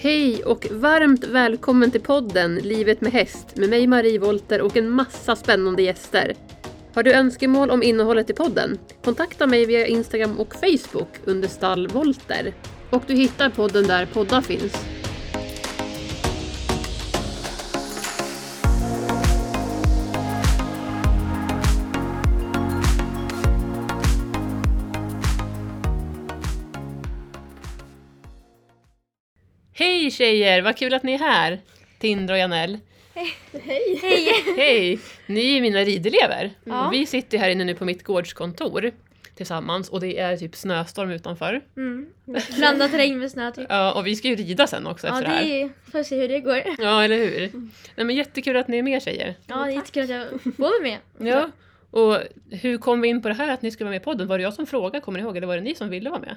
Hej och varmt välkommen till podden Livet med häst med mig Marie Volter och en massa spännande gäster. Har du önskemål om innehållet i podden? Kontakta mig via Instagram och Facebook under stall Volter. Och du hittar podden där poddar finns. Tjejer! Vad kul att ni är här! Tindra och Janell. Hej! Hej! Hej! Ni är mina ridelever. Ja. Vi sitter här inne nu på mitt gårdskontor tillsammans och det är typ snöstorm utanför. Mm. Blandat regn med snö typ. Ja, och vi ska ju rida sen också Ja, efter det det här. är... Får se hur det går. Ja, eller hur? Nej, men jättekul att ni är med tjejer. Ja, det är jättekul att jag får vara med. Ja. Och hur kom vi in på det här att ni skulle vara med i podden? Var det jag som frågade, kommer ni ihåg? Eller var det ni som ville vara med?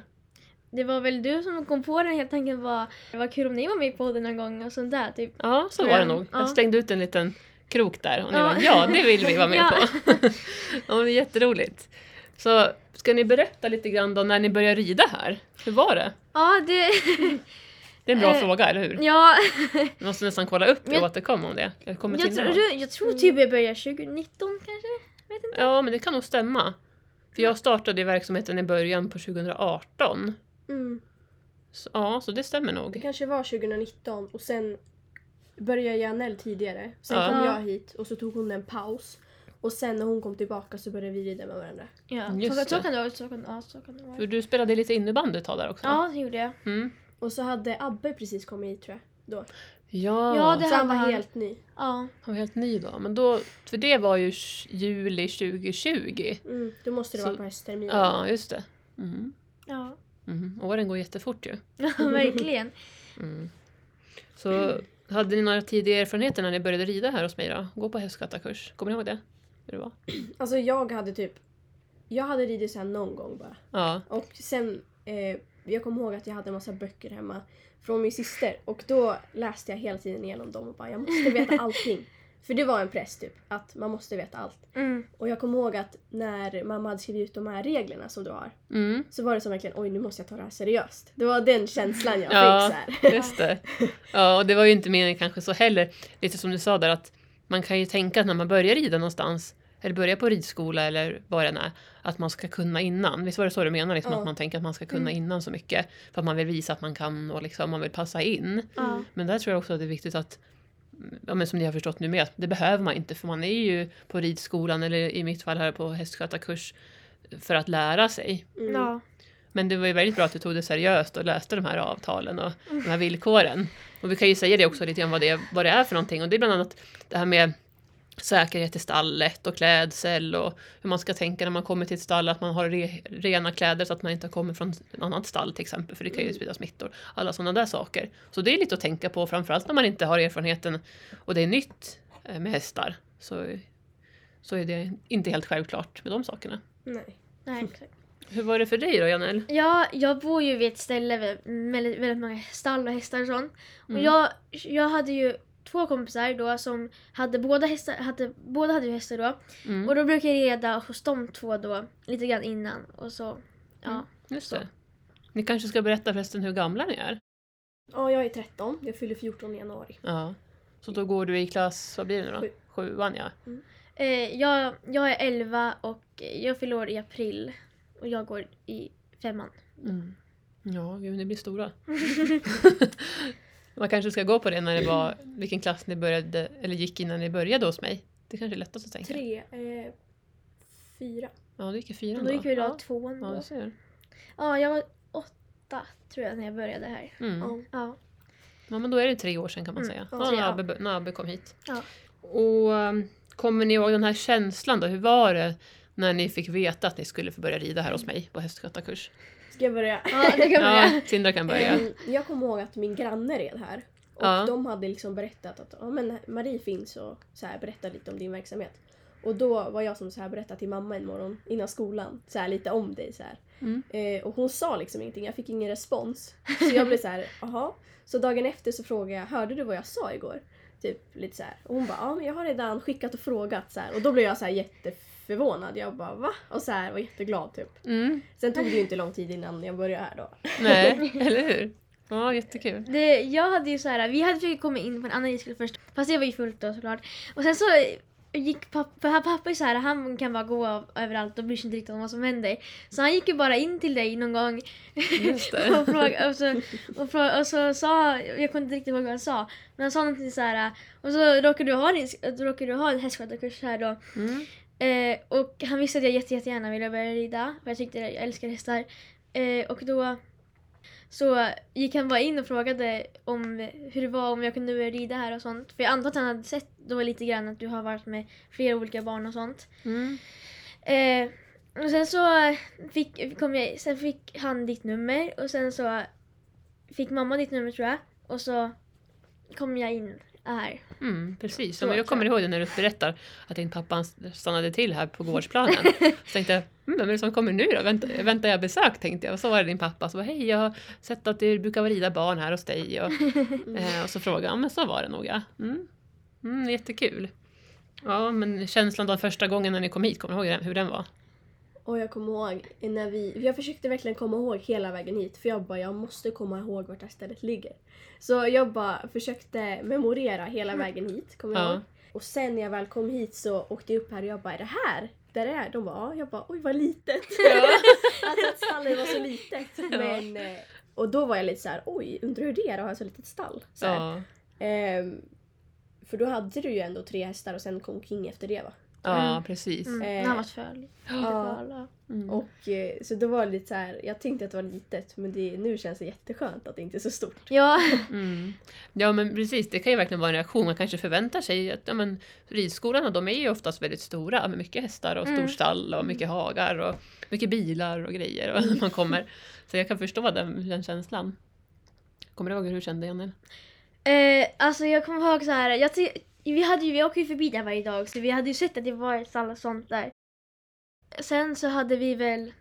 Det var väl du som kom på den helt tanken var det var kul om ni var med på podden någon gång och sånt där typ. Ja, så var det Ja. nog. Jag Ja. slängde ut en liten krok där och ni Ja. bara ja, det vill vi vara med Ja. på. ja, det är jätteroligt. Så ska ni berätta lite grann då när ni började rida här? Hur var det? Ja, det... Det är en bra Eh, fråga, eller hur? Ja, Vi måste nästan kolla upp det och återkomma om det. Jag, kommer jag, tror, jag tror typ jag började 2019 kanske? Vet inte. Ja, men det kan nog stämma. För jag startade i verksamheten i början på 2018. Mm. Så, ja, så det stämmer Det nog. kanske var 2019 och sen började Janelle tidigare. Sen Ja. kom jag hit och så tog hon en paus. Och sen när hon kom tillbaka så började vi rida med varandra. Ja, Just så, så det. kan det vara. Så kan, ja, så kan det För vara. du spelade lite innebandy ett tag där också. Ja, det gjorde jag. Mm. Och så hade Abbe precis kommit hit tror jag. Då. Ja, Ja, det- Så han var han- helt ny. Ja. han var helt ny då. Men då, för det var ju juli 2020. Mm. Då måste det Så- vara på höstterminen. Ja, just det. Mm. Ja, Mm. Åren går jättefort ju. ja verkligen. Mm. Så hade ni några tidiga erfarenheter när ni började rida här hos mig då? Gå på hästkattarkurs. Kommer ni ihåg det? Hur det var? Alltså jag hade typ... Jag hade ridit så här någon gång bara. Ja. Och sen... Eh, jag kommer ihåg att jag hade en massa böcker hemma från min syster. Och då läste jag hela tiden igenom dem och bara jag måste veta allting. För det var en press typ, att man måste veta allt. Mm. Och jag kommer ihåg att när mamma hade skrivit ut de här reglerna som du har Mm. så var det som verkligen oj nu måste jag ta det här seriöst. Det var den känslan jag Ja. fick så här. Just det. Ja, och det var ju inte meningen kanske så heller. Lite som du sa där att man kan ju tänka att när man börjar rida någonstans eller börjar på ridskola eller vad det än är, att man ska kunna innan. Visst var det så du menade? Liksom, Ja. Att man tänker att man ska kunna innan så mycket. För att man vill visa att man kan och liksom, man vill passa in. Men där tror jag också att det är viktigt att, ja, men som ni har förstått nu med, att det behöver man inte för man är ju på ridskolan eller i mitt fall här på hästskötarkurs för att lära sig. Mm. Ja. Men det var ju väldigt bra att du tog det seriöst och läste de här avtalen och de här villkoren. Och vi kan ju säga det också lite grann vad det, vad det är för någonting och det är bland annat det här med säkerhet i stallet och klädsel och hur man ska tänka när man kommer till ett stall att man har re, rena kläder så att man inte kommer från ett annat stall till exempel för det kan ju sprida smittor. Alla sådana där saker. Så det är lite att tänka på framförallt när man inte har erfarenheten och det är nytt eh, med hästar. Så, så är det inte helt självklart med de sakerna. Nej. Nej, exakt. Hur var det för dig då Janelle? Ja, jag bor ju vid ett ställe med väldigt, väldigt många stall och hästar och sånt. Och Mm. jag, jag hade ju två kompisar då som hade båda hästar, hade, båda hade ju hästar då. Mm. Och då brukade jag reda hos de två då lite grann innan och så. Ja. Mm. Just det. Ni kanske ska berätta förresten hur gamla ni är? Ja, jag är 13. Jag fyller 14 i januari. Ja. Så då går du i klass, vad blir det nu då? Sju. Sjuan ja. Eh, jag, jag är 11 och jag fyller år i april. Och jag går i femman. Mm. Ja, gud ni blir stora. Man kanske ska gå på det när det var, vilken klass ni började, eller gick innan ni började hos mig. Det kanske är lättast att tänka. Tre, eh, fyra. Ja, du gick i fyran då. då gick vi då ja. tvåan Ja, då. du ser. Ja, jag var åtta tror jag när jag började här. Mm. Ja. Ja. Ja, men då är det tre år sedan kan man Mm, säga. ja, Ja, när, ja. Abbe, när Abbe kom hit. Ja. Och um, kommer ni ihåg den här känslan då? Hur var det när ni fick veta att ni skulle få börja rida här hos mig på hästskötarkurs? Ska jag börja? ja, det kan göra. Ja, Sindra kan börja. Jag kommer ihåg att min granne red här. Och Ja. de hade liksom berättat att ja, men Marie finns och så här, berätta lite om din verksamhet. Och då var jag som så här berättade till mamma en morgon innan skolan så här, lite om dig. Så här. Mm. Eh, och hon sa liksom ingenting, jag fick ingen respons. Så jag blev så här, jaha. Så dagen efter så frågade jag, hörde du vad jag sa igår? Typ lite så här. Och hon bara, ja men jag har redan skickat och frågat så här. Och då blev jag så här jätteförvånad. Jag bara, va? Och så här var jätteglad typ. Mm. Sen tog det ju inte lång tid innan jag började här då. Nej, eller hur? Ja, jättekul. Det, jag hade ju så här, vi hade försökt komma in på en annan ridskola först, fast det var ju fullt då såklart. Och sen så gick pappa, pappa är så här, han kan bara gå av, överallt och bryr sig inte riktigt om vad som händer. Så han gick ju bara in till dig någon gång och, fråga, och, så, och, frå- och så sa, jag kommer inte riktigt ihåg vad han sa, men han sa någonting så här och så råkade du ha, råkade du ha en hästskötarkurs här då. Mm. Eh, och han visste att jag jätte, jättegärna ville börja rida, för jag tyckte jag älskar hästar. Eh, och då så gick han bara in och frågade om hur det var om jag kunde börja rida här och sånt. För jag antar att han hade sett då lite grann att du har varit med flera olika barn och sånt. Mm. Eh, och sen så fick, kom jag, sen fick han ditt nummer och sen så fick mamma ditt nummer tror jag. Och så kom jag in här. Mm, precis, Så jag kommer ihåg det när du berättar att din pappa stannade till här på gårdsplanen. Så tänkte jag, mm, vem är det som kommer nu då? Väntar, väntar jag besök? tänkte jag. Och så var det din pappa som var, hej jag har sett att det brukar rida barn här hos dig. Och, eh, och så frågade ja men så var det nog ja. Mm. Mm, jättekul. Ja, men känslan då första gången när ni kom hit, kommer du ihåg hur den var? Och jag kommer ihåg när vi, jag försökte verkligen komma ihåg hela vägen hit för jag bara, jag måste komma ihåg vart det här stället ligger. Så jag bara försökte memorera hela vägen hit, kommer jag Ja. ihåg. Och sen när jag väl kom hit så åkte jag upp här och jag bara, är det här? Där det är? De bara, ja. Jag bara, oj vad litet. alltså att stallet var så litet. Men, eh, och då var jag lite så här, oj, undrar hur det är att ha så litet stall. Så. Ja, Ehm, för då hade du ju ändå tre hästar och sen kom King efter det va? Ja Mm. precis. Mm, Eh, han var föl. Ja. Mm. Och, eh, så då var det lite så här, jag tänkte att det var litet men det, nu känns det jätteskönt att det inte är så stort. Ja, Mm. Ja men precis, det kan ju verkligen vara en reaktion. Man kanske förväntar sig att ja, men, ridskolorna de är ju oftast väldigt stora med mycket hästar och Mm. stor stall och mycket hagar och mycket bilar och grejer och man kommer. Så jag kan förstå den, den känslan. Kommer du ihåg hur du kände Janne? Eh, alltså jag kommer ihåg så här. Jag vi, hade ju, vi åker ju förbi där varje dag så vi hade ju sett att det var och sånt där. Sen så hade vi väl...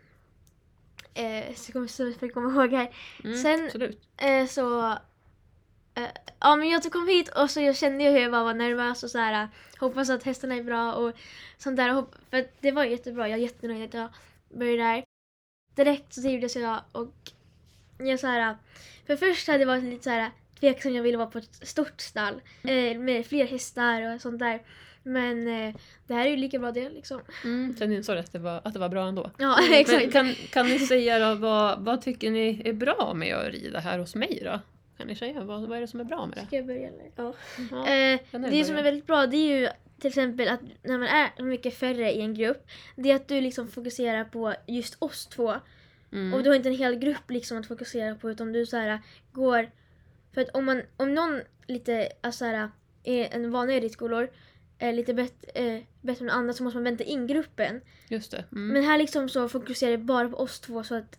Eh, så kommer så jag komma ihåg här. Mm, Sen-. Eh, så... Eh, ja men jag kom hit och så jag kände hur jag bara var nervös och så här. Hoppas att hästarna är bra och sånt där. För det var jättebra. Jag är jättenöjd att jag började där. Direkt så trivdes jag och jag så här. För först hade det varit lite så här tveksam. Jag ville vara på ett stort stall eh, med fler hästar och sånt där. Men eh, det här är ju lika bra det liksom. Mm, sen insåg du att det var, att det var bra ändå. Ja Men exakt. kan, kan ni säga då, vad, vad tycker ni är bra med att rida här hos mig då? Kan ni säga, vad, vad är det som är bra med det? Ska jag börja eller? Ja. Ja. Eh, det som är väldigt bra det är ju till exempel att när man är mycket färre i en grupp, det är att du liksom fokuserar på just oss två. Mm. Och du har inte en hel grupp liksom att fokusera på utan du så här går... För att om, man, om någon lite, alltså så här, är en vanlig ridskolor är lite bet, eh, bättre än andra så måste man vänta in gruppen. Just det. Mm. Men här liksom så fokuserar jag bara på oss två så att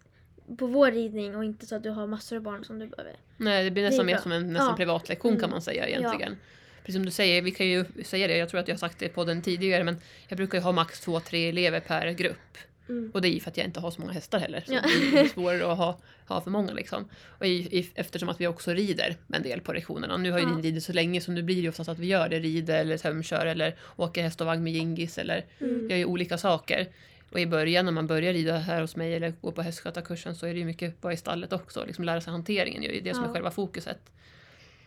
på vår ridning och inte så att du har massor av barn som du behöver. Nej, det blir Det nästan mer bra. som en nästan Ja. privatlektion kan Mm. man säga egentligen. Precis som du säger, vi kan ju säga det, jag tror att jag har sagt det på den tidigare, men jag brukar ju ha max två, tre elever per grupp. Mm. Och det är ju för att jag inte har så många hästar heller. Så Ja. det är svårare att ha, ha för många liksom. Och i, i, eftersom att vi också rider en del på lektionerna. Nu har ju Ja. ni ridit så länge så nu blir det ju oftast att vi gör det. Rider eller tömkör eller åker häst och vagn med Gingis eller Mm. gör ju olika saker. Och i början när man börjar rida här hos mig eller gå på hästskötarkursen så är det ju mycket vara i stallet också. Liksom lära sig hanteringen, är ju det som är Ja. själva fokuset.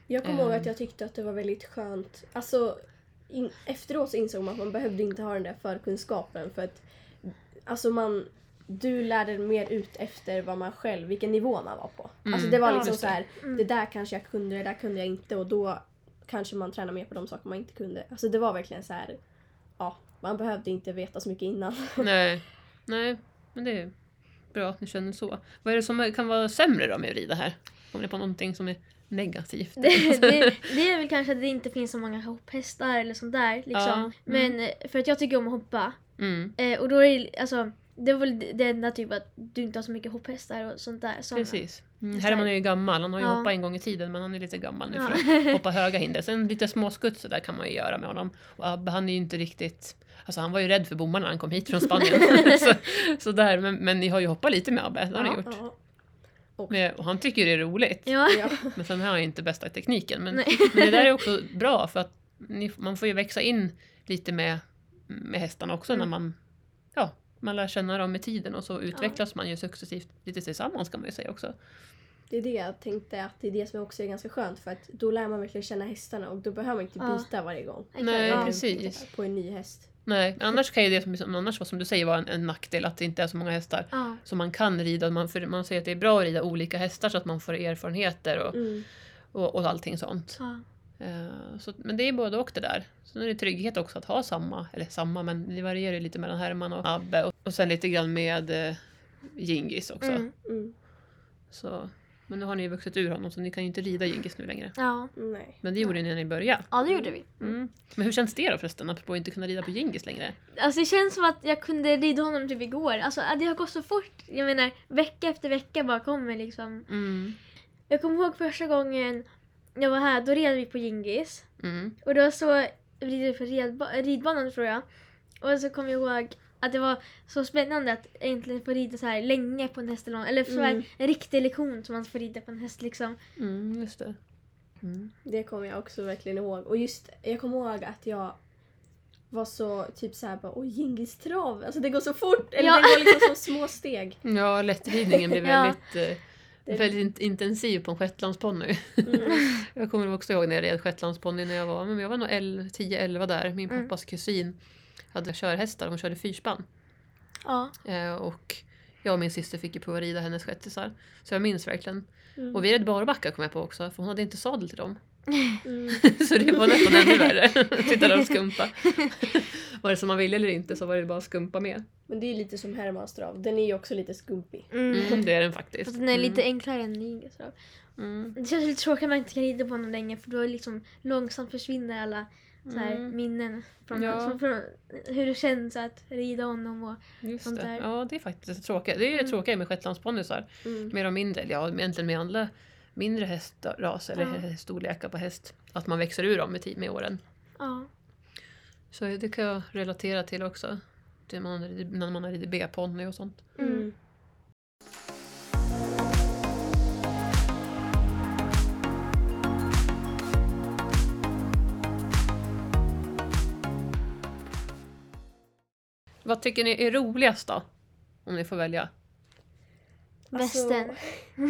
Jag kommer ihåg Ehm. att jag tyckte att det var väldigt skönt. Alltså, in, efteråt så insåg man att man behövde inte ha den där förkunskapen för att alltså man, du lärde mer ut efter vad man själv, vilken nivå man var på. Mm. Alltså det var Ja, liksom just så det. här, Mm. det där kanske jag kunde, det där kunde jag inte och då kanske man tränar mer på de saker man inte kunde. Alltså det var verkligen så här, ja, man behövde inte veta så mycket innan. Nej, nej, men det är bra att ni känner så. Vad är det som kan vara sämre då med att rida här? Kommer ni på någonting som är negativt? Det, det, det är väl kanske att det inte finns så många hopphästar eller sånt där. Liksom. Ja, mm. Men eh, för att jag tycker om att hoppa. Mm, Eh, och då är det, alltså, det är väl det enda typ att du inte har så mycket hopphästar och sånt där. Såna. precis. Mm, Herman är ju gammal, han har ju Ja. hoppat en gång i tiden men han är lite gammal nu Ja. för att hoppa höga hinder. Sen lite småskutt så där kan man ju göra med honom. Och Abbe han är ju inte riktigt Alltså han var ju rädd för bommarna när han kom hit från Spanien. så, så där, men, men ni har ju hoppat lite med Abbe, det har ni gjort. Ja. Men, och han tycker det är roligt. Ja. Ja. Men sen har han ju inte bästa tekniken. Men, men det där är också bra för att ni, man får ju växa in lite med, med hästarna också när Mm. man, ja, man lär känna dem med tiden och så utvecklas man ju successivt lite tillsammans kan man ju säga också. Det är det jag tänkte att det är det som också är ganska skönt för att då lär man verkligen känna hästarna och då behöver man inte Ja. byta varje gång. Nej, ja. precis. På en ny häst. Nej, annars kan ju det som, som annars som du säger vara en, en nackdel att det inte är så många hästar Ja. som man kan rida. Man, för man säger att det är bra att rida olika hästar så att man får erfarenheter och, Mm. och, och allting sånt. Ja. Eh, så, men det är både och det där. Sen är det trygghet också att ha samma, eller samma, men det varierar ju lite mellan Herman och Abbe. Och, och sen lite grann med eh, Gingis också. Mm. Mm. Så, men nu har ni ju vuxit ur honom så ni kan ju inte rida Gingis nu längre. Ja. Nej. Men det gjorde ni när ni började. ja, det gjorde vi. Mm. Men hur känns det då förresten, apropå att inte kunna rida på Gingis längre? Alltså det känns som att jag kunde rida honom typ igår. Alltså det har gått så fort. Jag menar vecka efter vecka bara kommer liksom. Mm. Jag kommer ihåg första gången jag var här, då red vi på Gingis. Mm. Och var så, vi red på redba- ridbanan tror jag. Och så kommer jag ihåg att det var så spännande att äntligen få rida så här länge på en häst. Eller, eller så här, Mm. en riktig lektion som man får rida på en häst liksom. Mm, just det. Mm. Det kommer jag också verkligen ihåg. Och just, jag kommer ihåg att jag var så typ såhär bara oj Djingis trav, alltså det går så fort! Eller Ja. det går liksom så små steg. Ja, lättridningen blev Ja. väldigt, eh, Det- väldigt intensiv på en shetlandsponny. Mm. Jag kommer också ihåg när jag red shetlandsponny när jag var, men jag var nog 10-11 där. Min Mm. pappas kusin hade körhästar, hon körde fyrspann. Ja. Eh, och jag och min syster fick ju prova rida hennes shettisar. Så jag minns verkligen. Mm. Och vi red barbacka kom jag på också, för hon hade inte sadel till dem. Mm. så det var nästan ännu värre. Sitta där och skumpa. var det som man ville eller inte så var det bara att skumpa med. Men det är lite som Hermans trav, den är ju också lite skumpig. Mm. Mm, det är den faktiskt. Fast den är Mm. lite enklare än Gingis. då. Mm. Det känns lite tråkigt att man inte kan rida på honom längre för då liksom långsamt försvinner alla så här, Mm. minnen från, Ja. från, från hur det känns att rida honom. Och, Just Sånt det. där. Ja, det är faktiskt det tråkiga. Det är Mm. tråkiga med shetlandsponnysar. Mm. Mer och mindre, ja egentligen med alla mindre hästraser eller Ja. storlekar på häst. Att man växer ur dem med, tid- med åren. ja. Så det kan jag relatera till också. Det man, har ridit- när man har ridit B-ponny och sånt. Mm. Vad tycker ni är roligast då? Om ni får välja. Alltså, Västern.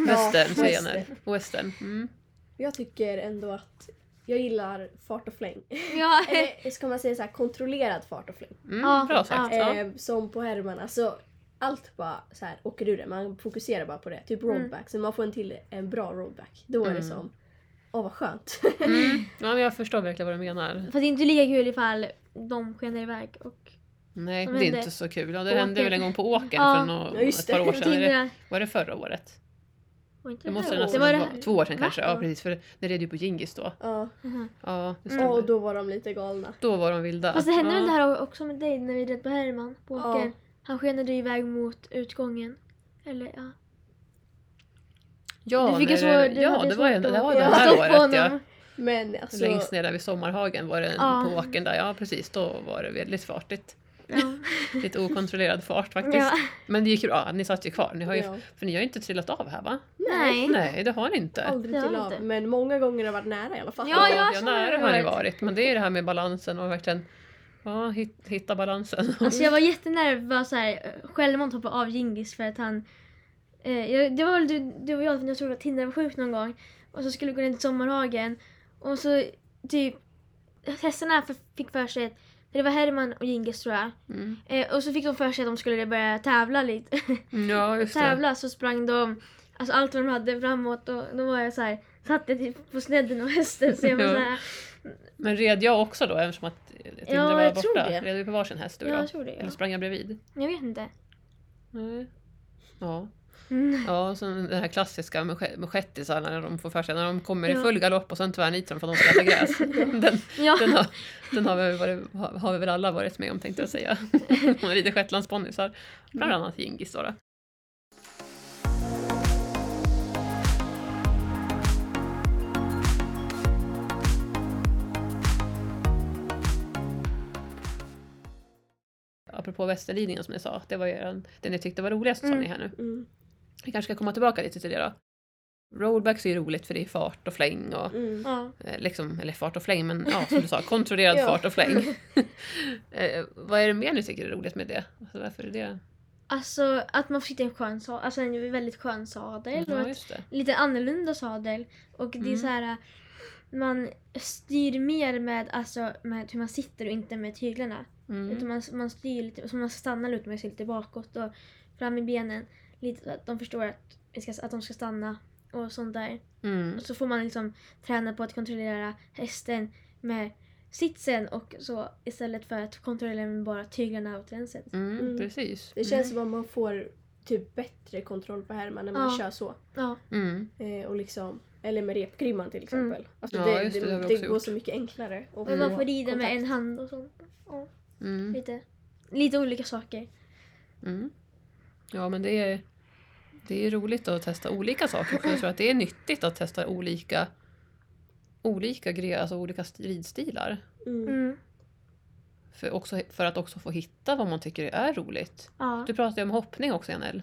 Western säger jag western. nu. Western. Mm. Jag tycker ändå att jag gillar fart och fläng. Ja. Eller ska man säga så här kontrollerad fart och fläng. Mm, Ja, bra sagt. Ja. Eh, som på Herman, alltså allt bara så här åker ur det. Man fokuserar bara på det. Typ rollback. Så man får en till en bra rollback. Då är det Mm. som, åh vad skönt. Mm. ja, men jag förstår verkligen vad du menar. Fast det är inte lika kul ifall de skenar iväg. Och, Nej, det är inte så kul. Ja, det hände väl en gång på åkern Ja. för nå- Ja, just ett par det. år sedan. Det, var det förra året? var Det måste det det nästan det var vara. det. Två år sedan kanske. Ja, Ja. precis. För det red ju på Gingis då. ja. Ja, det Mm. Och då var de lite galna. Då var de vilda. Fast det hände ja. väl det här också med dig när vi red på Herman på Ja. åkern. Han skenade iväg mot utgången. Eller ja. Ja, du fick när så, det, du ja det var svårt det var det Ja. här året. Ja. Men alltså, Längst ner där vid Sommarhagen var det Ja. på åkern där. Ja, precis. Då var det väldigt fartigt. Ja. Lite okontrollerad fart faktiskt. ja. Men det gick ju bra. Ni satt ju kvar. Ni har ju, ja, För ni har ju inte trillat av här va? Nej. Nej, det har ni inte. aldrig vi av. Men många gånger har det varit nära i alla fall. Ja, ja. ja, nära har ni varit. Men det är det här med balansen och verkligen ja, hit, hitta balansen. Alltså jag var jättenära var så här självmant hoppa av Gingis för att han... Eh, jag, det var väl du, du och jag, jag tror att Tindra var sjuk någon gång. Och så skulle vi gå ner till Sommarhagen. Och så typ... Hästarna fick för sig att... Det var Herman och Gingis tror jag. Mm. Eh, och så fick de för sig att de skulle börja tävla lite. Ja, just det. tävla så sprang de... Alltså allt vad de hade framåt och då var jag så här... Satt jag typ på snedden och hästen så jag var så här... Men red jag också då eftersom att Tindra Ja, var jag borta? tror det. Red vi på varsin häst du Ja, jag? tror det. Eller Ja. sprang jag bredvid? Jag vet inte. Nej. Ja. Mm. Ja, sen det här klassiska med, shettisarna när de får för sig när de kommer i Ja. full galopp och sen tvärnitar de för att de ska äta gräs. Den, Ja. den, har, den har, vi varit, har, vi väl alla varit med om tänkte jag säga. Hon rider shetlandsponnysar. Bland annat Gingis då. Apropå västerridningen som ni sa, det var ju den, det ni tyckte var roligast sa Mm. ni här nu. Mm. Vi kanske ska komma tillbaka lite till det då. Rollbacks är ju roligt för det är fart och fläng och Mm. Eh, liksom, eller fart och fläng men ja, som du sa, kontrollerad fart och fläng. eh, vad är det mer ni tycker är roligt med det? Alltså, varför är det? Alltså att man får sitta i en skön sadel, alltså en väldigt skön sadel. och Ja, ett lite annorlunda sadel. Och det är Mm. så här man styr mer med, alltså, med hur man sitter och inte med tyglarna. Utan Mm. man, man styr lite, så man stannar lite med sig lite bakåt och fram i benen. Lite att de förstår att, vi ska, att de ska stanna och sånt där. Mm. Och så får man liksom träna på att kontrollera hästen med sitsen och så istället för att kontrollera med bara tyglarna åt vänster. Mm. Mm. Precis. Det känns som att man får typ bättre kontroll på härman när man Ja. kör så. Ja, Mm. Eh, och liksom, eller med repgrimman till exempel. Alltså Ja, det det, det, det går så mycket enklare. att men man få får rida med en hand och sånt. Ja, Mm. lite, lite olika saker. Mm. Ja, men det är, det är roligt att testa olika saker. För jag tror att det är nyttigt att testa olika, olika, gre- alltså olika ridstilar. Mm. Mm. För, också, för att också få hitta vad man tycker är roligt. Ja. Du pratade ju om hoppning också, Janelle.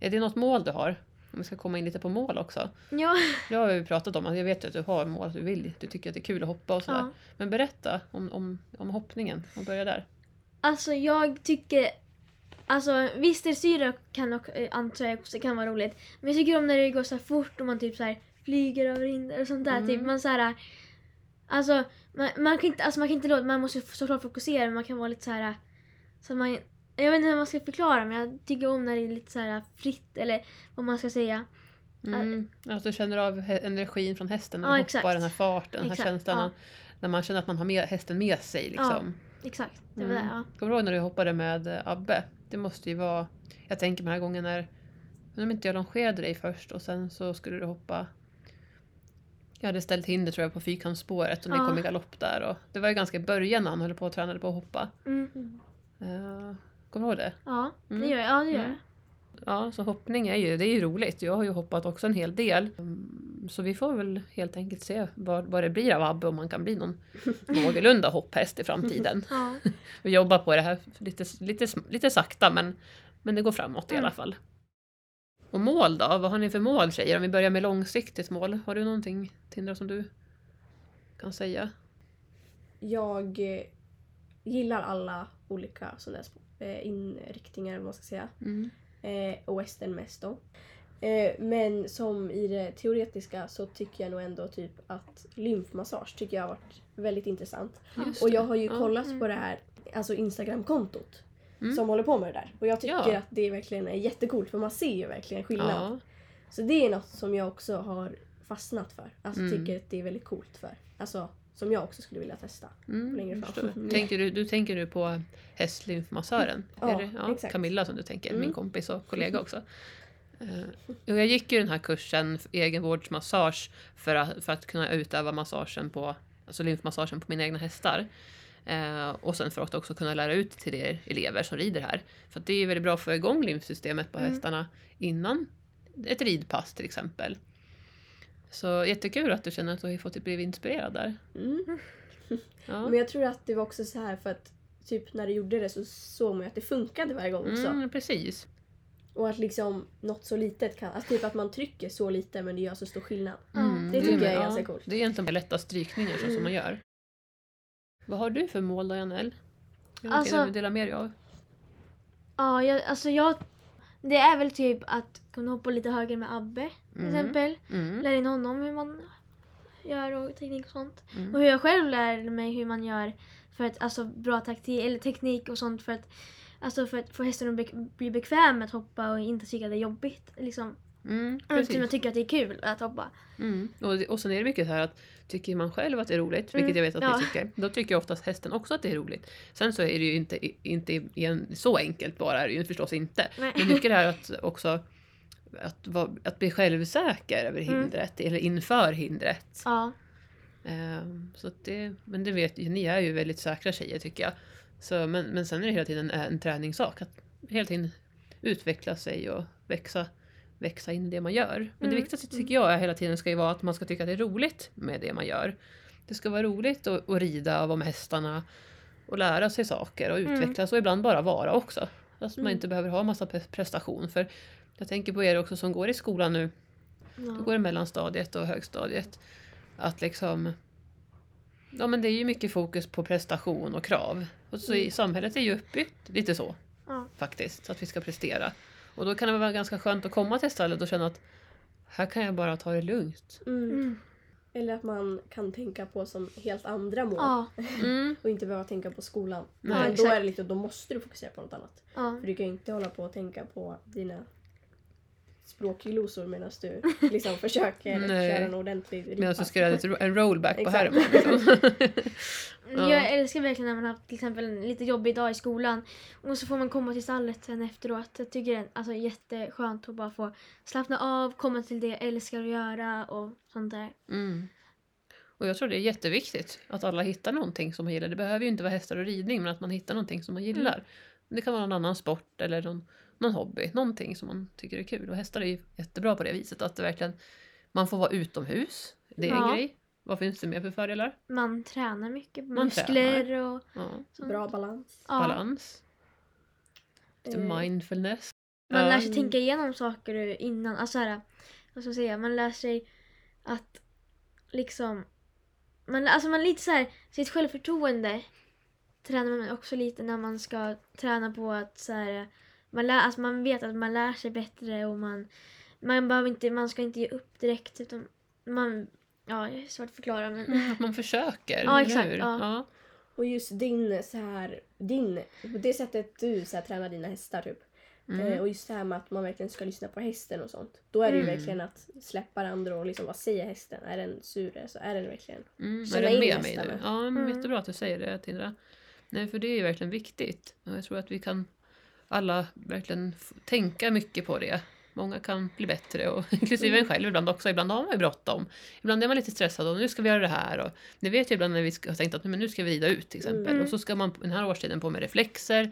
Är det något mål du har? Om vi ska komma in lite på mål också. Ja. Det har vi pratat om. att Jag vet ju att du har mål, att du vill. Du tycker att det är kul att hoppa och sådär. ja. Men berätta om, om, om hoppningen. Och börja där. Alltså jag tycker... Alltså visst dressyr kan och, eh, antar jag också kan vara roligt. Men jag tycker om när det går så fort och man typ så här flyger över hinder och sånt där. Mm. Typ man så här... Alltså man, man kan inte, alltså man kan inte låta, man måste såklart fokusera men man kan vara lite så här... Så man, jag vet inte hur man ska förklara men jag tycker om när det är lite så här fritt eller vad man ska säga. Mm. Att du känner av energin från hästen när Ja, du exakt. hoppar, den här farten, den här Exakt, känslan. ja. När man känner att man har med, hästen med sig. Liksom. Exakt, det var Mm. det ja. Kommer du ihåg när du hoppade med eh, Abbe? Det måste ju vara... Jag tänker på den här gången när... Undrar om inte jag longerade dig först och sen så skulle du hoppa... Jag hade ställt hinder tror jag på fyrkantsspåret och ni Ja. kom i galopp där. Och det var ju ganska i början när han höll på och tränade på att hoppa. Mm. Uh, kommer du ihåg det? Ja, det Mm. gör jag. Ja, det gör Mm. jag. Ja, så hoppning är ju, det är ju roligt. Jag har ju hoppat också en hel del. Så vi får väl helt enkelt se vad, vad det blir av Abbe om man kan bli någon någorlunda hopphäst i framtiden. Ja. Vi jobbar på det här lite, lite, lite sakta men, men det går framåt i Mm. alla fall. Och mål då? Vad har ni för mål tjejer? Om vi börjar med långsiktigt mål. Har du någonting Tindra som du kan säga? Jag eh, gillar alla olika sådana eh, inriktningar, vad man ska säga. Mm. Eh, och western mest då. Eh, men som i det teoretiska så tycker jag nog ändå typ att lymfmassage tycker jag har varit väldigt intressant. Just Och det. jag har ju Ja. kollat Mm. på det här alltså Instagram-kontot Mm. som håller på med det där. Och jag tycker Ja. att det verkligen är jättecoolt för man ser ju verkligen skillnad. Ja. Så det är något som jag också har fastnat för. Alltså Mm. tycker att det är väldigt coolt för. Alltså som jag också skulle vilja testa. Mm, längre fram. Mm. Tänker du, du tänker nu på hästlymfmassören? Ja, det, ja. Camilla som du tänker, min Mm. kompis och kollega också. Eh, och jag gick ju den här kursen egenvårdsmassage för att, för att kunna utöva massagen på, alltså lymfmassagen på mina egna hästar. Eh, och sen för att också kunna lära ut till er elever som rider här. För det är ju väldigt bra att få igång lymfsystemet på Mm. hästarna innan ett ridpass till exempel. Så jättekul att du känner att du har fått blivit inspirerad där. Mm. Ja. Men jag tror att det var också så här för att typ när du gjorde det så såg man ju att det funkade varje gång också. Mm, precis. Och att liksom något så litet kan, alltså typ att man trycker så lite men det gör så stor skillnad. Mm, det tycker jag är ja, ganska coolt. Det är egentligen bara lätta strykningar så som Mm. man gör. Vad har du för mål då, Janelle? Det Alltså- du vill dela med dig av? Ja, jag, alltså jag... Det är väl typ att kunna hoppa lite högre med Abbe till Mm. exempel. Mm. Lära in honom hur man gör och teknik och sånt. Mm. Och hur jag själv lär mig hur man gör för att, alltså, bra taktik, eller teknik och sånt för att, alltså, för att få hästen att bli bekväm med att hoppa och inte tycka att det är jobbigt. Liksom. Mm, precis. tycka att det är kul att hoppa. Mm. Och, och sen är det mycket så här att tycker man själv att det är roligt, vilket Mm, jag vet att ja. ni tycker, då tycker jag oftast hästen också att det är roligt. Sen så är det ju inte, inte igen, så enkelt bara, är det ju förstås inte. Nej. Men mycket det här att också att, att bli självsäker över Mm. hindret, eller inför hindret. Ja. Ehm, så det, men det vet ni är ju väldigt säkra tjejer tycker jag. Så, men, men sen är det hela tiden en, träningssak. Att hela tiden utveckla sig och växa, växa in i det man gör. Men det Mm. viktigaste tycker jag är hela tiden ska ju vara att man ska tycka att det är roligt med det man gör. Det ska vara roligt att, att rida och vara med hästarna och lära sig saker och Mm. utvecklas och ibland bara vara också. Att man Mm. inte behöver ha massa pre- prestation. För jag tänker på er också som går i skolan nu du ja. går i mellanstadiet och högstadiet. Att liksom... Ja men det är ju mycket fokus på prestation och krav. Och så i Mm. samhället är ju uppbyggt lite så. Ja. faktiskt, att vi ska prestera. Och då kan det vara ganska skönt att komma till stallet och känna att här kan jag bara ta det lugnt. Mm. Mm. Eller att man kan tänka på som helt andra mål. Ja. Mm. Och inte behöva tänka på skolan. Nej. Men då Exakt. är det lite, då måste du fokusera på något annat. ja. För du kan ju inte hålla på och tänka på dina språkglosor medan du liksom försöker Nej. köra en ordentlig Medan du ska göra ett ro- en rollback på. Herman. Liksom. Ja. Jag älskar verkligen när man har haft till exempel en lite jobbig dag i skolan och så får man komma till stallet sen efteråt. Jag tycker det är alltså, jätteskönt att bara få slappna av, komma till det jag älskar att göra och sånt där. Mm. Och jag tror det är jätteviktigt att alla hittar någonting som man gillar. Det behöver ju inte vara hästar och ridning men att man hittar någonting som man gillar. Det kan vara någon annan sport eller någon, någon hobby. Någonting som man tycker är kul. Och hästar är ju jättebra på det viset att det verkligen man får vara utomhus. Det är en Ja. grej. Vad finns det mer för fördelar? Man tränar mycket, Man muskler och Ja. sånt. Bra balans. Ja. Balans. Lite Eh, mindfulness. Man Ja. lär sig tänka igenom saker innan. Alltså här, vad ska man säga? Man lär sig att liksom... Man, alltså man lite så här, sitt självförtroende tränar man också lite när man ska träna på att så här, man, lär, alltså man vet att man lär sig bättre och man, man, behöver inte, man ska inte ge upp direkt utan man... Ja, det är svårt att förklara men... Mm, Att man försöker. Ja, exakt, hur? ja. Ja. Och just din så här, din, på det sättet du så här, tränar dina hästar typ. Eh, Mm. och just det här med att man verkligen ska lyssna på hästen och sånt. Då är det ju Mm. verkligen att släppa det andra och liksom vad säger hästen? Är den sur så är den verkligen. Mm, är den in med mig nu? Ja, men Mm. jättebra att du säger det Tindra. Nej, för det är ju verkligen viktigt. Och jag tror att vi kan alla verkligen tänka mycket på det. Många kan bli bättre, och inklusive en själv ibland också. Ibland har man ju bråttom. Ibland är man lite stressad och nu ska vi göra det här. Och det vet jag ibland när vi har tänkt att men nu ska vi rida ut till exempel. Mm. Och så ska man den här årstiden på med reflexer.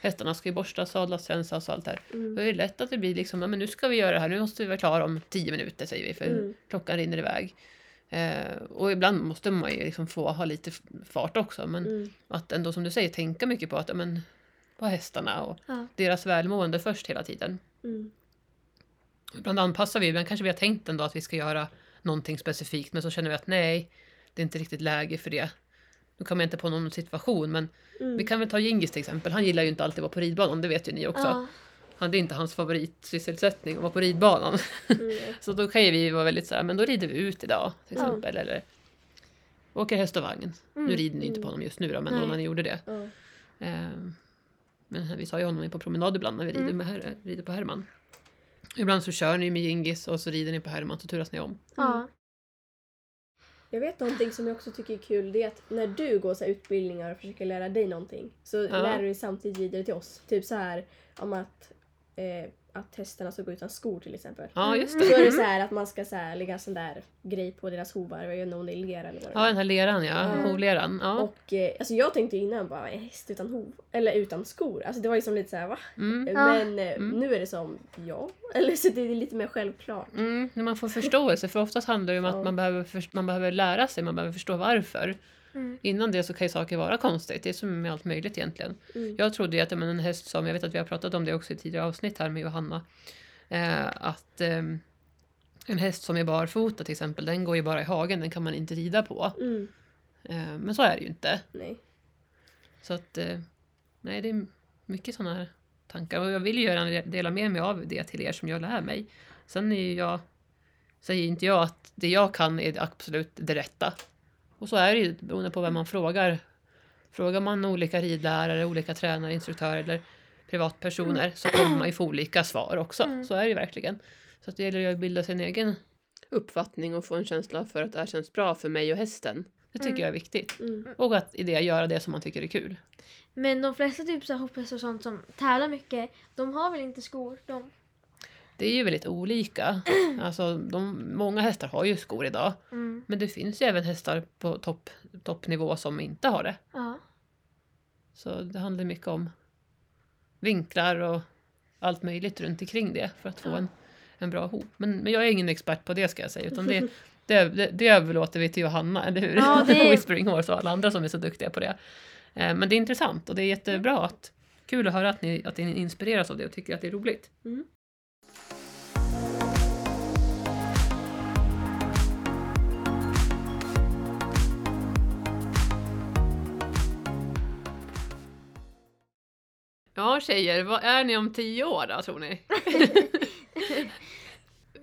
Hästarna ska ju borstas, sadlas, rensas och allt det här. Mm. Då är det lätt att det blir liksom, men nu ska vi göra det här, nu måste vi vara klara om tio minuter säger vi, för Mm. klockan rinner iväg. Eh, och ibland måste man ju liksom få ha lite fart också, men Mm. att ändå som du säger tänka mycket på att, men, på hästarna och Ja. deras välmående först hela tiden. Mm. Ibland anpassar vi, ibland kanske vi har tänkt ändå att vi ska göra någonting specifikt, men så känner vi att nej, det är inte riktigt läge för det. Nu kommer jag inte på någon situation, men Mm. vi kan väl ta Gingis till exempel. Han gillar ju inte alltid att vara på ridbanan, det vet ju ni också. Ja. Han, det är inte hans favoritsysselsättning att vara på ridbanan. Mm. Så då kan ju vi vara väldigt så här, men då rider vi ut idag till Ja. exempel. Eller åker häst och vagn. Nu Mm. rider ni inte på honom just nu då, men då när ni gjorde det. Ja. Men vi sa ju honom på promenad ibland när vi rider, Mm. med her- rider på Herman. Ibland så kör ni med Gingis och så rider ni på Herman så turas ni om. Ja. Jag vet någonting som jag också tycker är kul. Det är att när du går så här utbildningar och försöker lära dig någonting så lär du dig samtidigt vidare till oss. Typ så här om att, eh, att hästarna ska gå utan skor till exempel. Ja, just Så det. är det så här att man ska så här, lägga sån där grej på deras hovar. Jag vet inte om det är lera eller vad det Ja, den här leran ja. Ja. Hovleran. Ja. Och eh, alltså jag tänkte innan bara en häst utan hov. Eller utan skor. Alltså det var liksom lite så här va? Mm. Ja. Men eh, Mm. nu är det som ja. Eller så det är lite mer självklart. Mm, när man får förståelse, för oftast handlar det om Ja. att man behöver, man behöver lära sig, man behöver förstå varför. Mm. Innan det så kan ju saker vara konstigt, det är som med allt möjligt egentligen. Mm. Jag trodde ju att men en häst som, jag vet att vi har pratat om det också i tidigare avsnitt här med Johanna, eh, att ehm, en häst som är barfota till exempel, den går ju bara i hagen, den kan man inte rida på. Mm. Eh, men så är det ju inte. Nej. Så att, eh, nej det är mycket sådana här tankar och jag vill ju gärna dela med mig av det till er som jag lär mig. Sen är ju jag, säger inte jag att det jag kan är absolut det rätta. Och så är det ju beroende på vem man frågar. Frågar man olika ridlärare, olika tränare, instruktörer eller privatpersoner så kommer man ju få olika svar också. Mm. Så är det ju verkligen. Så att det gäller ju att bilda sin egen uppfattning och få en känsla för att det här känns bra för mig och hästen. Det tycker Mm. jag är viktigt. Mm. Och att i det göra det som man tycker är kul. Men de flesta typ så hopphästar och sånt som tävlar mycket, de har väl inte skor? De... Det är ju väldigt olika. Alltså, de, många hästar har ju skor idag. Mm. Men det finns ju även hästar på topp, toppnivå som inte har det. Ja. Så det handlar mycket om vinklar och allt möjligt runt omkring det för att få Ja. en, en bra hop. Men, men jag är ingen expert på det ska jag säga. Utan det, det, det, det överlåter vi till Johanna, eller hur? Ja, det- och Whispering Horse och alla andra som är så duktiga på det. Eh, Men det är intressant och det är jättebra att Kul att höra att ni, att ni inspireras av det och tycker att det är roligt. Mm. Ja, tjejer, vad är ni om tio år då tror ni?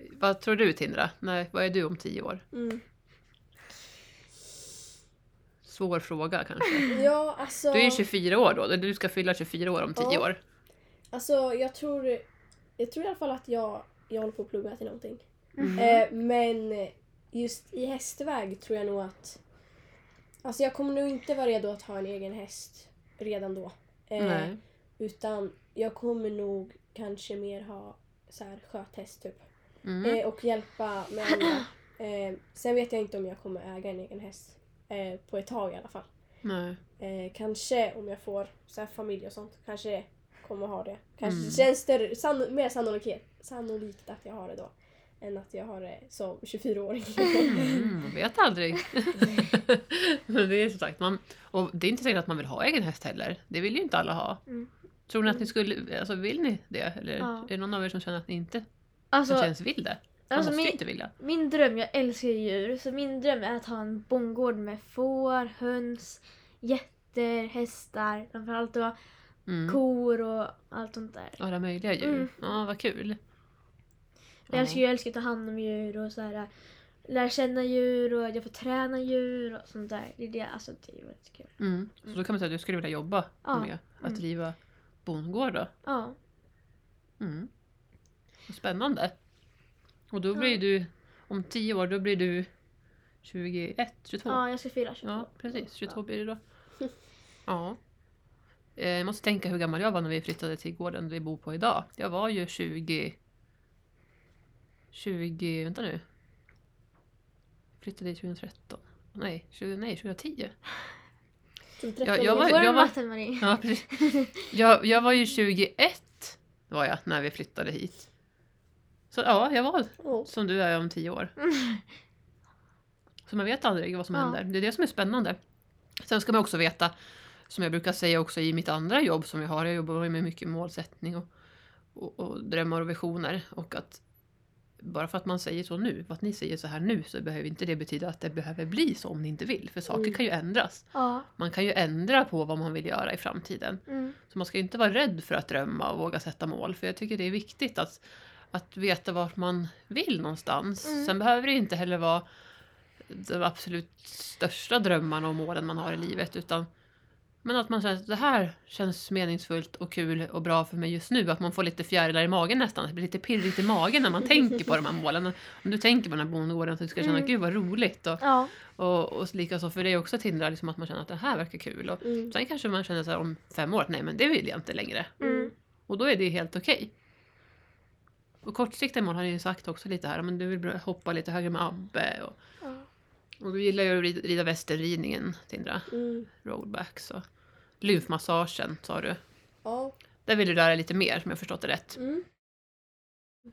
vad tror du Tindra? Nej, vad är du om tio år? Mm. Svår fråga kanske. Ja, alltså... Du är 24 år då, du ska fylla 24 år om tio Ja. år. Alltså jag tror, jag tror i alla fall att jag, jag håller på att plugga till någonting. Mm. Eh, men just i hästväg tror jag nog att... Alltså jag kommer nog inte vara redo att ha en egen häst redan då. Eh, Nej. Utan jag kommer nog kanske mer ha så här sköthäst typ. Mm. Eh, och hjälpa med andra. Eh, sen vet jag inte om jag kommer äga en egen häst. Eh, på ett tag i alla fall. Nej. Eh, kanske om jag får så här familj och sånt. Kanske kommer ha det. Kanske Mm. känns större, sann, mer sannolikhet, sannolikt att jag har det då. Än att jag har det som 24-åring. Mm, man vet aldrig. Men det är som sagt, man, och det är inte säkert att man vill ha egen häst heller. Det vill ju inte alla ha. Mm. Tror ni att ni skulle, alltså vill ni det? Eller Ja. är det någon av er som känner att ni inte Alltså, kanske ens vill det? Man alltså måste ju min, inte vilja. min dröm, jag älskar ju djur, så min dröm är att ha en bondgård med får, höns, getter, hästar, framförallt då Mm. kor och allt sånt där. Alla möjliga djur. Mm. Ja, vad kul. Jag älskar jag älskar att ta hand om djur och så här, lära känna djur och jag får träna djur och sånt där. Det är det, alltså det är väldigt kul. Mm. Så då kan man säga att du skulle vilja jobba Ja. med att Mm. driva bondgård då? Ja. Mm. Spännande. Och då blir Ja. du, om tio år, då blir du 21, 22? ja, jag ska fylla 22. Ja, precis. 22 blir det då. Ja. Eh, Jag måste tänka hur gammal jag var när vi flyttade till gården vi bor på idag. Jag var ju 20... 20... Vänta nu. Flyttade dit 2013. Nej, 20, nej 2010. Som Ja, 13 jag år. var- jag var-? Ja. Jag, jag var ju 21 var jag när vi flyttade hit. Så ja, jag var Åh. som du är om tio år. Så man vet aldrig vad som Ja. händer. Det är det som är spännande. Sen ska man också veta, som jag brukar säga också i mitt andra jobb som jag har, jag jobbar med mycket målsättning och, och, och drömmar och visioner. Och att bara för att man säger så nu, för att ni säger så här nu, så behöver inte det betyda att det behöver bli så om ni inte vill. För saker Mm. kan ju ändras. Ja. Man kan ju ändra på vad man vill göra i framtiden. Mm. Så man ska inte vara rädd för att drömma och våga sätta mål. För jag tycker det är viktigt att, att veta vart man vill någonstans. Mm. Sen behöver det inte heller vara de absolut största drömmarna och målen man har i livet. Utan men att man känner att det här känns meningsfullt och kul och bra för mig just nu. Att man får lite fjärilar i magen nästan. Det blir lite pirrigt i magen när man tänker på de här målen. Om du tänker på den här bondgården så du ska känna Mm. gud vad roligt. Och, Ja. och, och likaså för det är också ett hinder liksom att man känner att det här verkar kul. Och Mm. sen kanske man känner så här om fem år att nej men det vill jag inte längre. Mm. Och då är det helt okej. Och kortsiktiga mål har ni ju sagt också lite här. Men du vill hoppa lite högre med Abbe. Och, Ja. och du gillar ju att rida, västerridningen, Tindra. Mm. Och lymfmassagen sa du. Ja. Där vill du lära dig lite mer om jag förstått det rätt. Mm.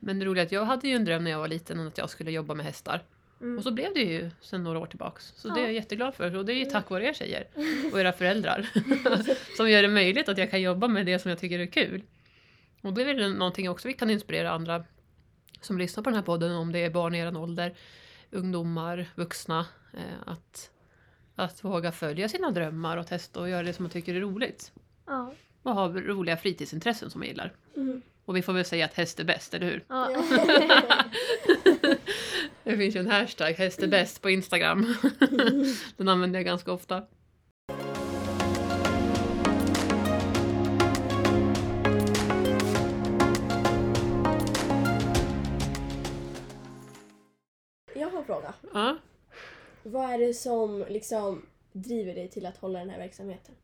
Men det roliga är att jag hade ju en dröm när jag var liten om att jag skulle jobba med hästar. Mm. Och så blev det ju sen några år tillbaks. Så det är Ja. jag jätteglad för. Och det är ju tack vare er tjejer. Och era föräldrar. som gör det möjligt att jag kan jobba med det som jag tycker är kul. Och det är väl någonting också vi kan inspirera andra som lyssnar på den här podden om det är barn i er ålder, ungdomar, vuxna. Eh, att, att våga följa sina drömmar och testa och göra det som man tycker är roligt. Ja. Och ha roliga fritidsintressen som man gillar. Mm. Och vi får väl säga att häst är bäst, eller hur? Ja. Det finns ju en hashtag, häst är bäst på Instagram. Den använder jag ganska ofta. Jag har en fråga. Ja. Vad är det som liksom driver dig till att hålla den här verksamheten?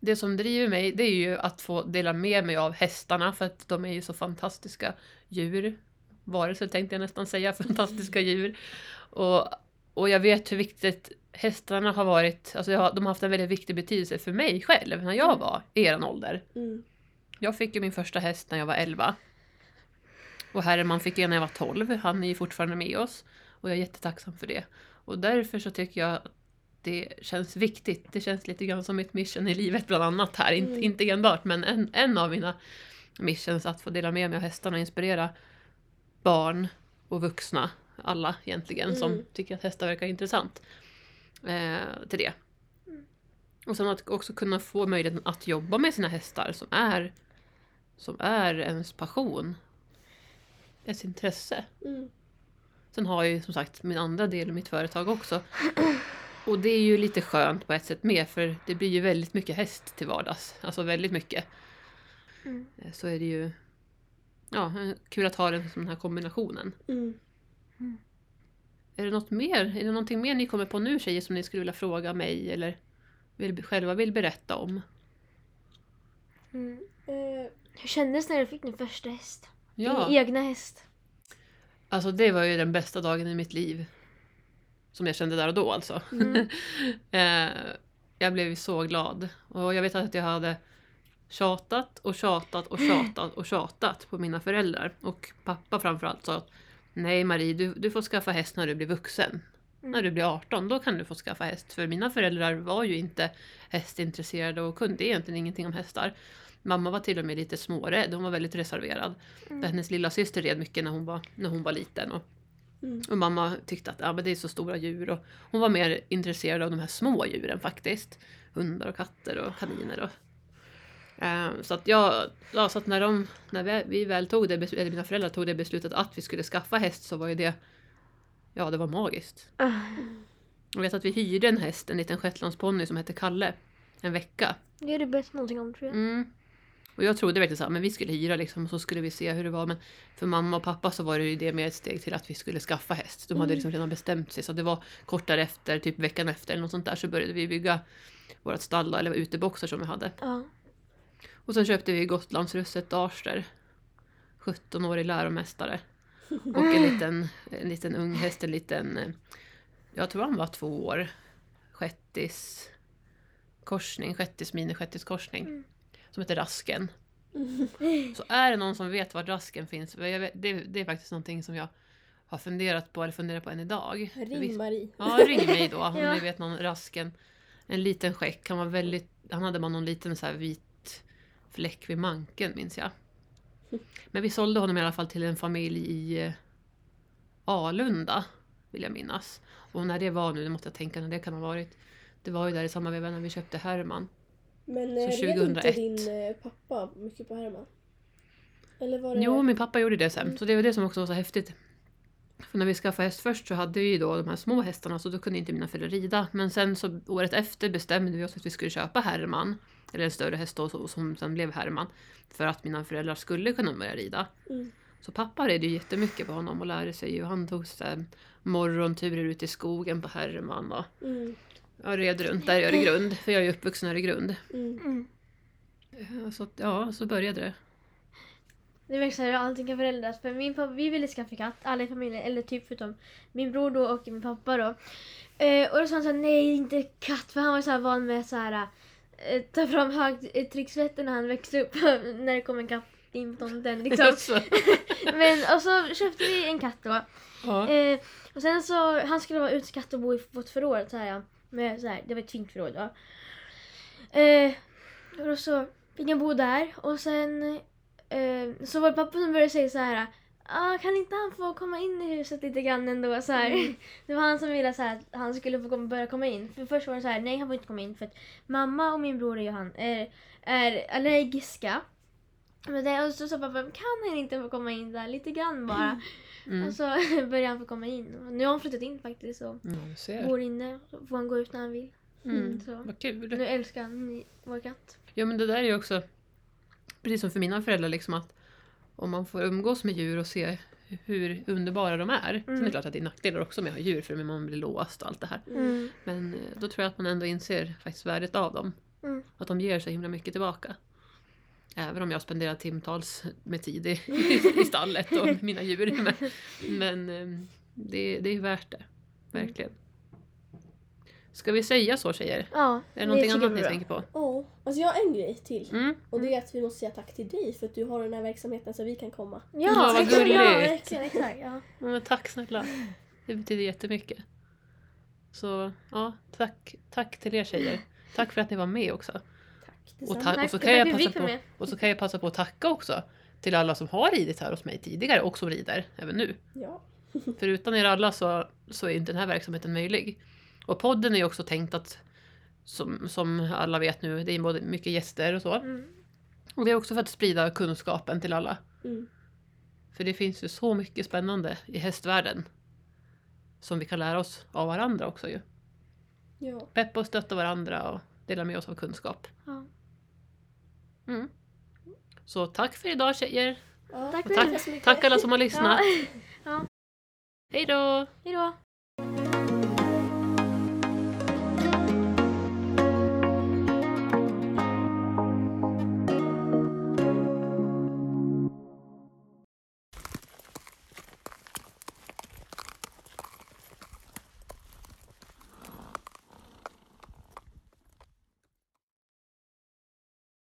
Det som driver mig det är ju att få dela med mig av hästarna för att de är ju så fantastiska djur. Varelser tänkte jag nästan säga, fantastiska djur. Och, och jag vet hur viktigt hästarna har varit, alltså jag, har- de har haft en väldigt viktig betydelse för mig själv när jag var i eran ålder. Mm. Jag fick ju min första häst när jag var 11. Och Herman fick jag när jag var 12. Han är ju fortfarande med oss. Och jag är jättetacksam för det. Och därför så tycker jag att det känns viktigt. Det känns lite grann som mitt mission i livet bland annat här. Inte, Mm. inte enbart men en, en av mina missions att få dela med mig av hästarna och inspirera barn och vuxna. Alla egentligen som Mm. tycker att hästar verkar intressant. Eh, till det. Och sen att också kunna få möjligheten att jobba med sina hästar som är, som är ens passion. Ens intresse. Mm. Sen har jag ju som sagt min andra del i mitt företag också. Och det är ju lite skönt på ett sätt med för det blir ju väldigt mycket häst till vardags. Alltså väldigt mycket. Mm. Eh, Så är det ju ja, kul att ha den, som den här kombinationen. Mm. Är det något mer? Är det någonting mer ni kommer på nu tjejer som ni skulle vilja fråga mig eller vill, själva vill berätta om? Mm. Eh, Hur kändes det när du fick din första häst? Ja, Din egna häst? Alltså det var ju den bästa dagen i mitt liv. Som jag kände där och då alltså. Mm. Eh, jag blev så glad. Och jag vet att jag hade tjatat och tjatat och tjatat och tjatat på mina föräldrar. Och pappa framförallt sa att Nej Marie, du, du får skaffa häst när du blir vuxen. Mm. När du blir 18, då kan du få skaffa häst. För mina föräldrar var ju inte hästintresserade och kunde egentligen ingenting om hästar. Mamma var till och med lite smårädd, hon var väldigt reserverad. Mm. Hennes lilla syster red mycket när hon var, när hon var liten. Och, Mm. och mamma tyckte att ja, men det är så stora djur. Och hon var mer intresserad av de här små djuren faktiskt. Hundar och katter och kaniner. Och, Eh, så att jag, ja, så att när, de, när vi, vi väl tog det, eller mina föräldrar tog det beslutet att vi skulle skaffa häst så var ju det, ja det var magiskt. Ah. Jag vet att vi hyrde en häst, en liten shetlandsponny som hette Kalle, en vecka. Det har du berättat någonting om tror jag. Mm. Och jag trodde verkligen så här, men vi skulle hyra liksom och så skulle vi se hur det var. Men för mamma och pappa så var det ju det med ett steg till att vi skulle skaffa häst. De hade Mm. liksom redan bestämt sig. Så det var kort därefter, typ veckan efter eller något sånt där, så började vi bygga vårt stall eller uteboxar som vi hade. Ja. Och sen köpte vi Gotlandsrusset Darster. 17-årig läromästare. Och en liten, en liten ung häst, en liten... eh, Jag tror han var två år. Shettis korsning, Shettis mini Shettis korsning. Mm. Som heter Rasken. Så är det någon som vet var Rasken finns, vet, det, det är faktiskt någonting som jag har funderat på, eller funderar på än idag. Ring Marie. Ja, ring mig då om Ja. ni vet någon Rasken. En liten skäck, han var väldigt... Han hade bara någon liten så vit fläck vid manken minns jag. Men vi sålde honom i alla fall till en familj i eh, Alunda, vill jag minnas. Och när det var nu, det måste jag tänka när det kan ha varit. Det var ju där i samma veva när vi köpte Herman. Men Så eh, red inte 2001. din eh, pappa mycket på Herman? Eller var det... Jo, min pappa gjorde det sen. Mm. Så det var det som också var så häftigt. För när vi skaffade häst först så hade vi då de här små hästarna så då kunde inte mina föräldrar rida. Men sen så året efter bestämde vi oss att vi skulle köpa Herman. Eller en större häst då, som sen blev Herman. För att mina föräldrar skulle kunna börja rida. Mm. Så pappa red ju jättemycket på honom och lärde sig ju. Han tog så morgonturer ut i skogen på Herman och Mm. Jag red runt där i Öregrund. För jag är ju uppvuxen i Öregrund. Mm. Mm. Eh, Så ja, så började det. Det verkar som att allting kan förändras. För min pappa, vi ville skaffa katt, alla i familjen, eller typ förutom min bror då och min pappa då. Eh, och då sa han så här, nej inte katt, för han var så här van med så här eh, ta fram högtrycksvätten när han växte upp när det kom en katt in på tomten liksom. Men och så köpte vi en katt då. ja. Eh, och sen så, han skulle vara utskatt och bo i vårt förråd så här, med, så här, det var ett fint förråd då. Eh, och så fick han bo där och sen eh, så var det pappa som började säga så här. Ah, kan inte han få komma in i huset lite grann ändå? Så här. Det var han som ville så här, att han skulle få komma, börja komma in. För först var det så här, nej han får inte komma in för att mamma och min bror Johan är, är allergiska. Men det, och så sa pappa, kan han inte få komma in där lite grann bara? Mm. Och så började han få komma in. Och nu har han flyttat in faktiskt och ser. bor inne. Så får han gå ut när han vill. Mm. Så. Vad kul. Nu älskar han vår katt. Ja men det där är ju också precis som för mina föräldrar liksom att om man får umgås med djur och se hur underbara de är. Sen är det Mm. klart att det är nackdelar också med att ha djur för man blir låst och allt det här. Mm. Men eh, då tror jag att man ändå inser faktiskt värdet av dem. Mm. Att de ger så himla mycket tillbaka. Även om jag spenderar timtals med tid i, i stallet och mina djur. Men, men eh, det, det är värt det. Verkligen. Ska vi säga så tjejer? Ja, Är det någonting annat ni tänker på? Ja, alltså jag har en grej till. Mm. Och det är att vi måste säga tack till dig för att du har den här verksamheten så vi kan komma. Ja, Ja, vad exakt, gulligt. Ja, verkligen, exakt. Ja. Ja, men tack snälla. Det betyder jättemycket. Så ja, tack, tack till er tjejer. Tack för att ni var med också. Och, ta- och, så kan jag passa på, och så kan jag passa på att tacka också till alla som har ridit här hos mig tidigare och som rider även nu. Ja. För utan er alla så, så är inte den här verksamheten möjlig. Och podden är ju också tänkt att som, som alla vet nu, det är både mycket gäster och så. Mm. Och det är också för att sprida kunskapen till alla. Mm. För det finns ju så mycket spännande i hästvärlden. Som vi kan lära oss av varandra också ju. Ja. Peppa och stötta varandra och dela med oss av kunskap. Ja. Mm. Så tack för idag tjejer! Ja, Tack tack. Tack alla som har lyssnat! Ja. Hej då! Hej då!